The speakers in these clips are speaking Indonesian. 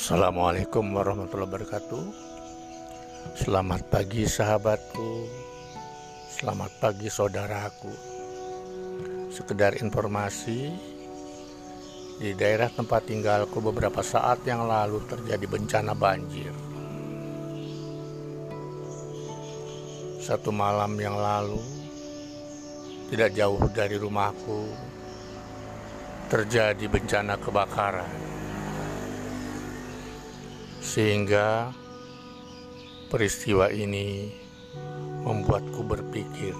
Assalamualaikum warahmatullahi wabarakatuh. Selamat pagi sahabatku. Selamat pagi saudaraku. Sekedar informasi, di daerah tempat tinggalku beberapa saat yang lalu terjadi bencana banjir. Satu malam yang lalu, tidak jauh dari rumahku, terjadi bencana kebakaran sehingga peristiwa ini membuatku berpikir,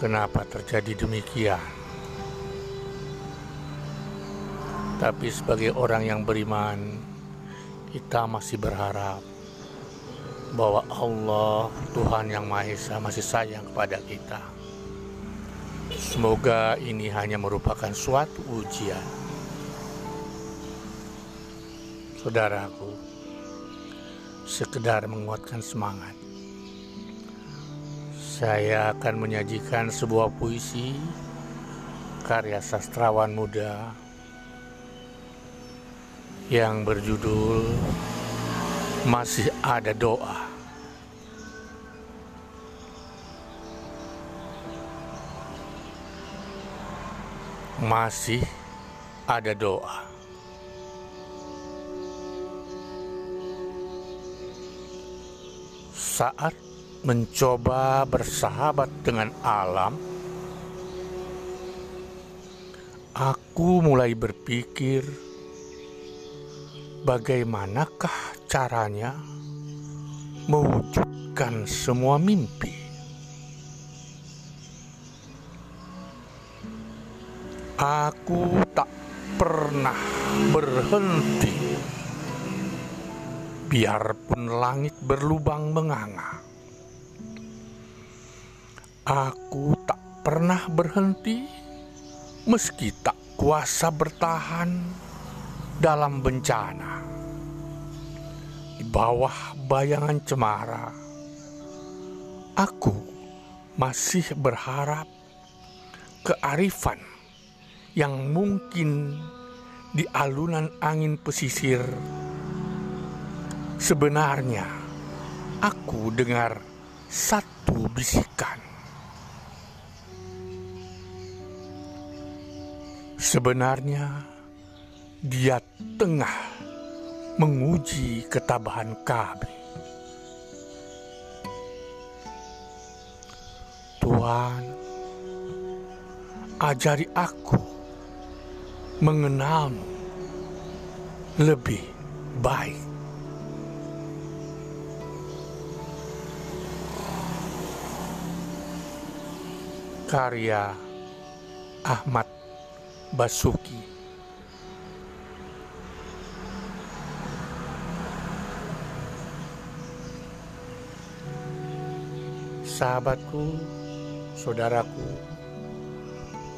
kenapa terjadi demikian? Tapi sebagai orang yang beriman, kita masih berharap bahwa Allah, Tuhan yang Maha Esa, masih sayang kepada kita. Semoga ini hanya merupakan suatu ujian saudaraku, sekedar menguatkan semangat. Saya akan menyajikan sebuah puisi karya sastrawan muda yang berjudul Masih Ada Doa. Masih ada doa. Saat mencoba bersahabat dengan alam, aku mulai berpikir bagaimanakah caranya mewujudkan semua mimpi. Aku tak pernah berhenti biarpun langit berlubang menganga. Aku tak pernah berhenti meski tak kuasa bertahan dalam bencana. Di bawah bayangan cemara, aku masih berharap kearifan yang mungkin di alunan angin pesisir Sebenarnya, aku dengar satu bisikan. Sebenarnya, dia tengah menguji ketabahan kami. Tuhan, ajari aku mengenalmu lebih baik. Karya Ahmad Basuki. Sahabatku, saudaraku,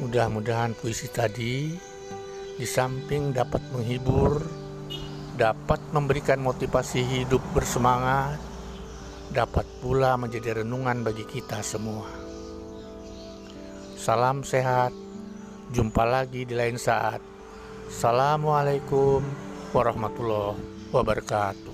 mudah-mudahan puisi tadi di samping dapat menghibur, dapat memberikan motivasi hidup bersemangat, dapat pula menjadi renungan bagi kita semua. Salam sehat. Jumpa lagi di lain saat. Assalamualaikum warahmatullahi wabarakatuh.